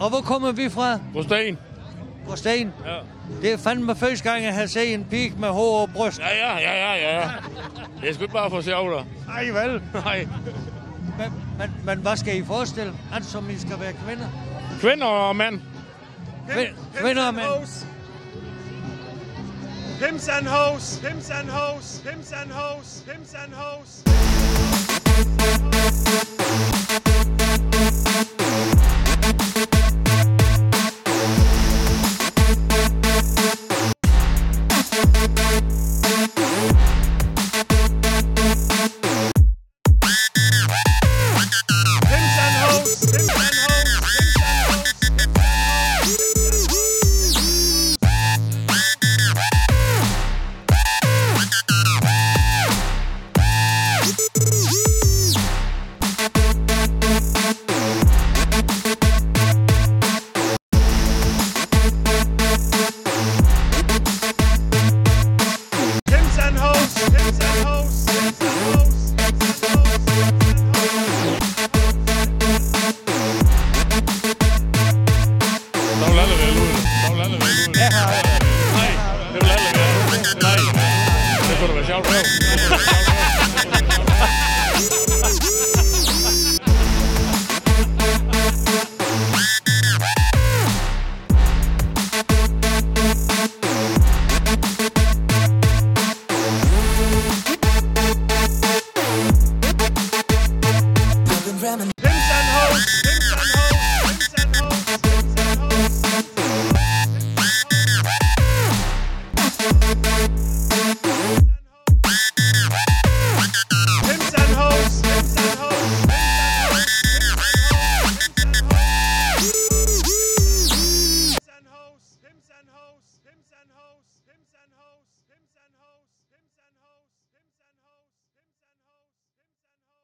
Og hvor kommer vi fra? Rosten. Gråsten. Ja. Det er fandme første gang, jeg har set en pige med hår og bryst. Ja, ja, ja, ja, ja. Det er sgu ikke bare for sjov, da. Ej, vel? Nej. Men, men, men hvad skal I forestille? Altså, som I skal være kvinder? Kvinder og mænd. Kvind- Kvinder og mænd. Hims and hoes, hims and hoes, hims and hoes, hims and hoes. Nei, þau eru leiðilega and hosts, pimps and hosts.